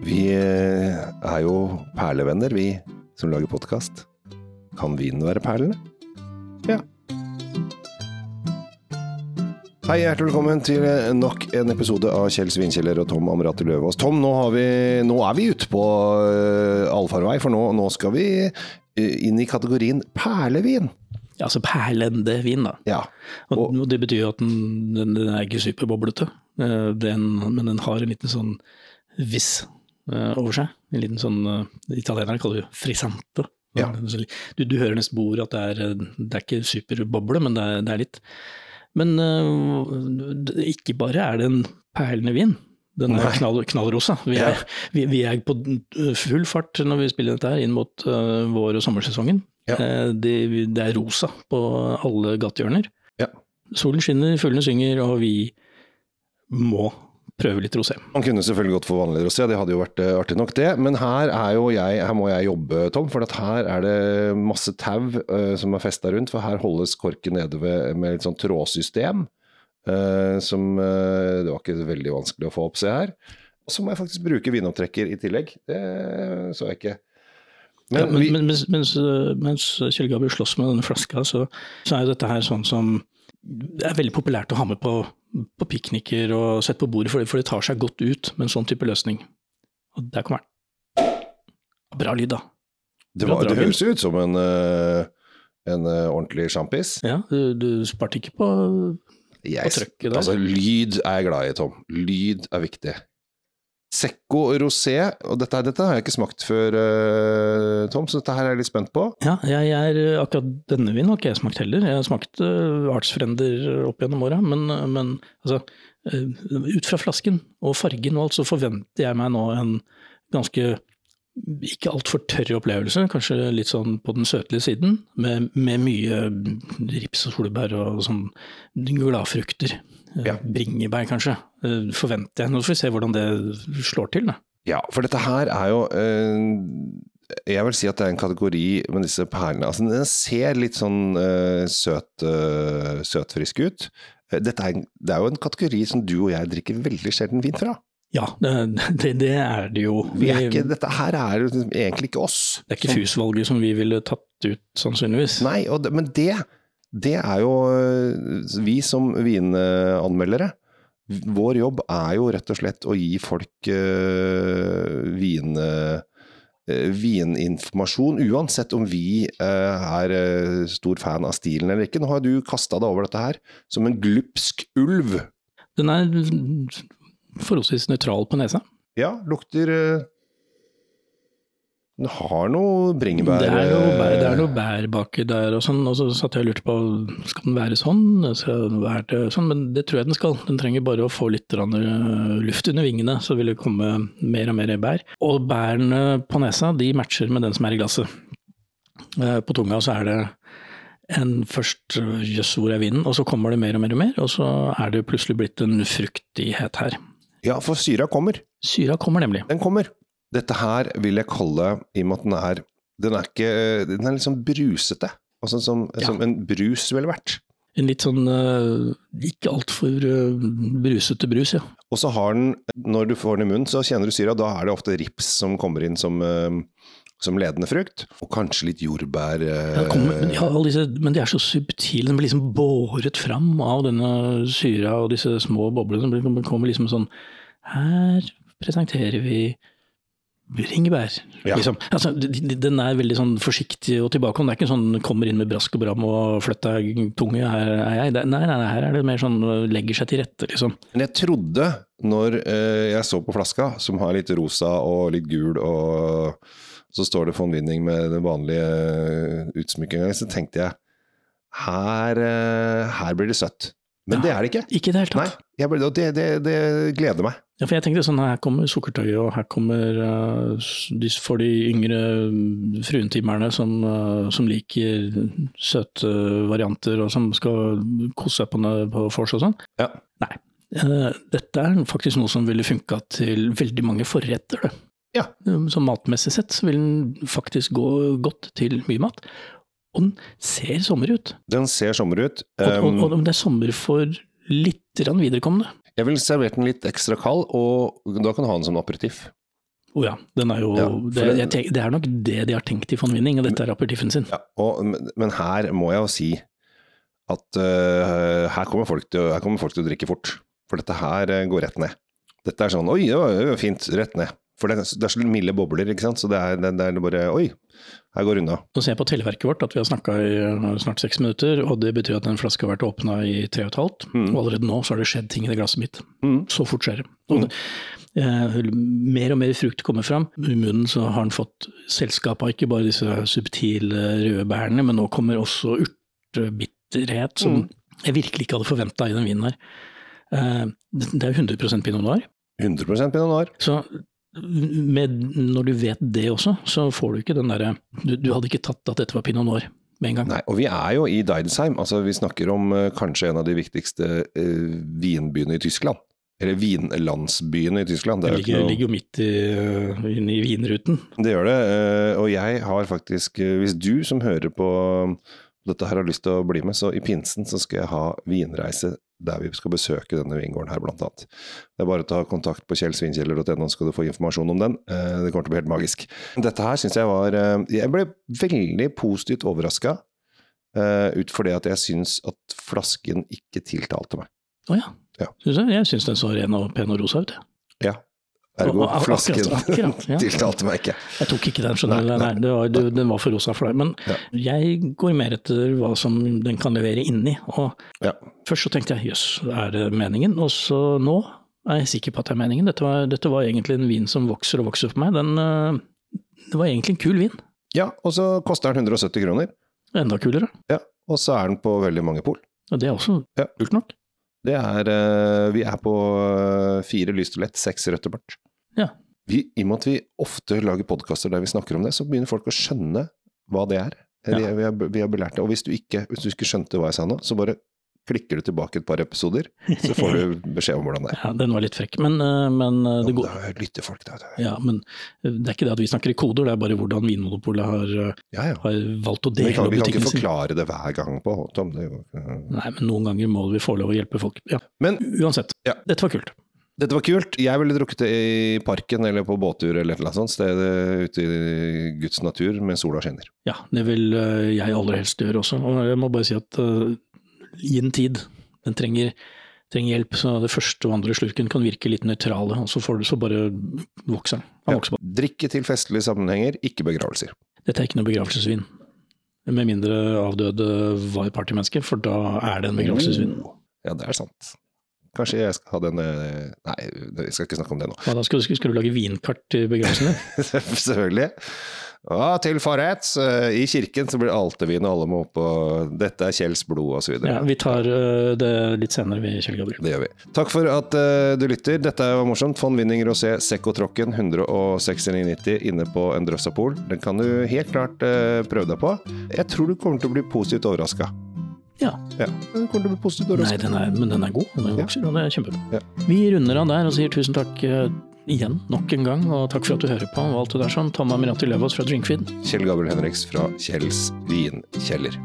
Vi eh, er jo perlevenner, vi som lager podkast. Kan vinen være perlene? Ja. Hei, hjertelig velkommen til eh, nok en episode av Kjell Svinkjeller og Tom Amrati Løvaas. Tom, nå, har vi, nå er vi ute på uh, allfarvei, for nå, nå skal vi inn i kategorien perlevin. Ja, altså perlende vin, da. Ja. Og, og det betyr jo at den, den, den er ikke superboblete, den, men den har en liten sånn viss over seg. En liten sånn uh, Italienere kaller det frisante. Ja. Du, du hører nesten på ordet at det er, det er ikke superboble, men det er, det er litt. Men uh, ikke bare er det en perlende vin. Den er knall, knallrosa. Vi er, vi, vi er på full fart når vi spiller dette her inn mot uh, vår- og sommersesongen. Ja. Uh, det, det er rosa på alle gatehjørner. Ja. Solen skinner, fuglene synger, og vi må prøve litt rosé. Man kunne selvfølgelig gått for vanlig rosé, det hadde jo vært eh, artig nok det. Men her, er jo jeg, her må jeg jobbe, Tom, for at her er det masse tau uh, som er festa rundt. For her holdes korken nede ved, med et sånt trådsystem. Uh, som uh, Det var ikke veldig vanskelig å få opp, se her. Og så må jeg faktisk bruke vinopptrekker i tillegg. Det så jeg ikke. Men, Men, vi, men, mens, mens, mens Kjell Gabriel slåss med denne flaska, så, så er jo dette her sånn som det er veldig populært å ha med på, på pikniker og sette på bordet, for det, for det tar seg godt ut med en sånn type løsning. Og der kommer den. Bra lyd, da. det, var, det høres ut som en, eh, en eh, ordentlig sjampis. Ja, du, du sparte ikke på På trøkket der. altså, lyd er jeg glad i, Tom. Lyd er viktig. Secco rosé, og dette, dette har jeg ikke smakt før, eh, Tom, så dette her er jeg litt spent på. Ja, jeg er, akkurat denne vinen har ikke jeg smakt heller. Jeg har smakt uh, artsfrender opp gjennom åra, men, men altså, eh, ut fra flasken og fargen og alt, så forventer jeg meg nå en ganske ikke altfor tørr opplevelse, kanskje litt sånn på den søtlige siden, med, med mye rips og solbær og sånn gladfrukter. Eh, Ja. Bringebær, kanskje. Eh, Forventer jeg. Nå får vi se hvordan det slår til, da. Ja, for dette her er jo eh, Jeg vil si at det er en kategori med disse perlene. Altså, den ser litt sånn søt, søtfrisk ut. Er, det er jo en kategori som du og jeg drikker veldig sjelden vin fra. Ja, det, det, det er det jo. Vi er ikke, dette her er jo egentlig ikke oss. Det er ikke FUS-valget som vi ville tatt ut, sannsynligvis. Nei, det, men det, det er jo øh, Vi som vinanmeldere, vår jobb er jo rett og slett å gi folk uh, vin, uh, vininformasjon, uansett om vi uh, er stor fan av stilen eller ikke. Nå har du kasta deg over dette her som en glupsk ulv. Den er forholdsvis nøytral på nesa. Ja, lukter øh, Den har noe bringebær Det er noe bær, det er noe bær baki der og sånn, og så satt jeg og lurte på skal den være sånn, skal den være sånn, men det tror jeg den skal. Den trenger bare å få litt øh, luft under vingene, så vil det komme mer og mer bær. Og bærene på nesa de matcher med den som er i glasset. Eh, På tunga så er det en først jøss, hvor er vinden? og så kommer det mer og mer og mer, og så er det plutselig blitt en fruktighet her. Ja, for syra kommer. Syra kommer nemlig. Den kommer. Dette her vil jeg kalle, i og med at den er Den er ikke Den er litt sånn brusete. Altså som, Ja. som en brus ville vært. En litt sånn uh, ikke altfor uh, brusete brus, ja. Og så har den, når du får den i munnen, så kjenner du syra. Da er det ofte rips som kommer inn som, eh, som ledende frukt. Og kanskje litt jordbær. eh, Ja, kommer, men, ja, disse, men de er så subtile, de blir liksom båret fram av denne syra og disse små boblene. Den kommer liksom sånn Her presenterer vi bringebær. Ja. Liksom. Altså, de- de- den er veldig sånn forsiktig og tilbake. Det er ikke sånn kommer inn med brask og bram og flytt deg tunge, her er jeg. Nei, nei, nei, her er det mer sånn legger seg til rette, liksom. Men jeg trodde, når eh, jeg så på flaska, som har litt rosa og litt gul, og så står det von Winning med den vanlige eh, utsmykkinga, så tenkte jeg her, eh, her blir det søtt. Men Ja. det er det ikke. Ikke i det hele Nei, tatt. jeg ble, det, det, det gleder meg. Ja, for jeg tenkte sånn, her kommer sukkertøyet, og her kommer uh, de, for de yngre mm, fruentimerne som, uh, som liker søte varianter, og som skal kose seg på, på vors og sånn. Ja. Nei. Uh, dette er faktisk noe som ville funka til veldig mange forretter. Det. Ja. Um, matmessig sett så vil den faktisk gå godt til mye mat. Og den ser sommer ut. Den ser sommer ut. Og, og, Um, og det er sommer for litt viderekomne. jeg ville servert den litt ekstra kald, og da kan du ha den som aperitiff. Å ja. Den er jo, Ja, det, den- jeg tenk, det er nok det de har tenkt i von Winning, og dette er aperitiffen sin. Ja, og, men- her må jeg jo si at uh, her, kommer folk til, her kommer folk til å drikke fort. For dette her øh, går rett ned. Dette er sånn Oi, det var fint. Rett ned. For det, er- det er så milde bobler, ikke sant. Så det er, det, det er bare Oi, her går unna. Nå ser jeg på televerket vårt at vi har snakka i snart seks minutter, og det betyr at den flaska har vært åpna i tre og et halvt. Mm. Og allerede nå så har det skjedd ting i det glasset mitt. Mm. Så fort skjer det. Og det eh, mer og mer frukt kommer fram. I munnen så har den fått selskap av ikke bare disse subtile røde bærene, men nå kommer også urtebitterhet, som Mm. jeg virkelig ikke hadde forventa i den vinen her. Eh, det er jo 100 pinot noir. 100 pinot noir. Så med, når du vet det også, så får du ikke den derre du, du hadde ikke tatt at dette var pinot noir med en gang. Nei, og vi er jo i Deidesheim. Altså, vi snakker om uh, kanskje en av de viktigste uh, vinbyene i Tyskland. Eller vinlandsbyene i Tyskland. Det ikke ligger, noe- ligger jo midt i, øh, inne i vinruten. Det gjør det, eh, og jeg har faktisk eh, Hvis du som hører på dette her har lyst til å bli med, så i pinsen så skal jeg ha vinreise der vi skal besøke denne vingården her, blant annet. Det er bare å ta kontakt på kjellsvinkjeller.no, så skal du få informasjon om den. Eh, Det kommer til å bli helt magisk. Dette her syns jeg var eh, Jeg ble veldig positivt overraska, ut fordi at jeg syns at flasken ikke tiltalte meg. Å ja. Ja. Synes jeg jeg syns den så ren og pen og rosa ut. jeg. Ja. Ergo, flasken ja. tiltalte meg ikke. Jeg tok ikke den, skjønner. Nei, Nei, var, det, den var for rosa for deg. Men Ja. jeg går mer etter hva som den kan levere inni. Og Ja. først så tenkte jeg jøss, er det meningen? Og så nå er jeg sikker på at det er meningen. Dette var, dette var egentlig en vin som vokser og vokser for meg. Den, øh, det var egentlig en kul vin. ja, og så koster den 170 kroner. Enda kulere. Ja, og så er den på veldig mange pol. Og det er også Ja. kult nok. Det er, eh, vi er på eh, fire lyst seks rødt og mørkt. Ja. Vi, I og med at vi ofte lager podkaster der vi snakker om det, så begynner folk å skjønne hva det er. Ja. vi, har, vi har belært det. Og hvis du, ikke, hvis du ikke skjønte hva jeg sa nå, så bare klikker du tilbake et par episoder, så får du beskjed om hvordan det er. Ja, den var litt frekk, men, øh, men øh, det Ja, går da lytter folk, da. Ja, men det er ikke det at vi snakker i koder, det er bare hvordan Vinmonopolet har, Ja, ja. har valgt å dele Vi dele kan, opp vi kan ikke butikkene sine. forklare det hver gang på Tom. Nei, men noen ganger må vi få lov å hjelpe folk. Ja, men uansett. Ja. Dette var kult. Dette var kult. Jeg ville drukket det i parken eller på båttur eller et eller annet sånt sted ute i Guds natur med sola skinner. Ja, det vil øh, jeg aller helst gjøre også. Og jeg må bare si at uh, gi den tid. Den trenger, trenger hjelp, så det første og andre slurken kan virke litt nøytrale, og så får du så bare vokse Ja. Drikke til festlige sammenhenger, ikke begravelser. Dette er ikke noe begravelsesvin. Med mindre avdøde var partymenneske, for da er det en begravelsesvin. Ja, det er sant. Kanskje jeg skal ha den eh, Nei, jeg skal ikke snakke om det nå. Hva da, skal, skal du lage vinkart til begravelsen? Selvfølgelig. Ja, til forrett, eh, i kirken så blir det altervin, og alle må opp og Dette er Kjells blod, videre. Ja, vi tar øh, det litt senere, vi, Kjell Gabriel. Det gjør vi. Takk for at eh, du lytter. Dette var morsomt. Von Winning Rosé Sekko-tråkken 169,90 inne på en Drøssapol. Den kan du helt klart eh, prøve deg på. Jeg tror du kommer til å bli positivt overraska. Ja. Ja, Den kommer til å bli positivt Nei, overraska. den er, men den er god, den vokser, og det er kjempebra. Ja. Vi runder av der og sier tusen takk eh, igjen, nok en gang, og takk for at du hører på og alt det der sånn. Tanna Mirati Løvaas fra Drinkfeed. Kjell Gabriel Henriks fra Kjells vinkjeller.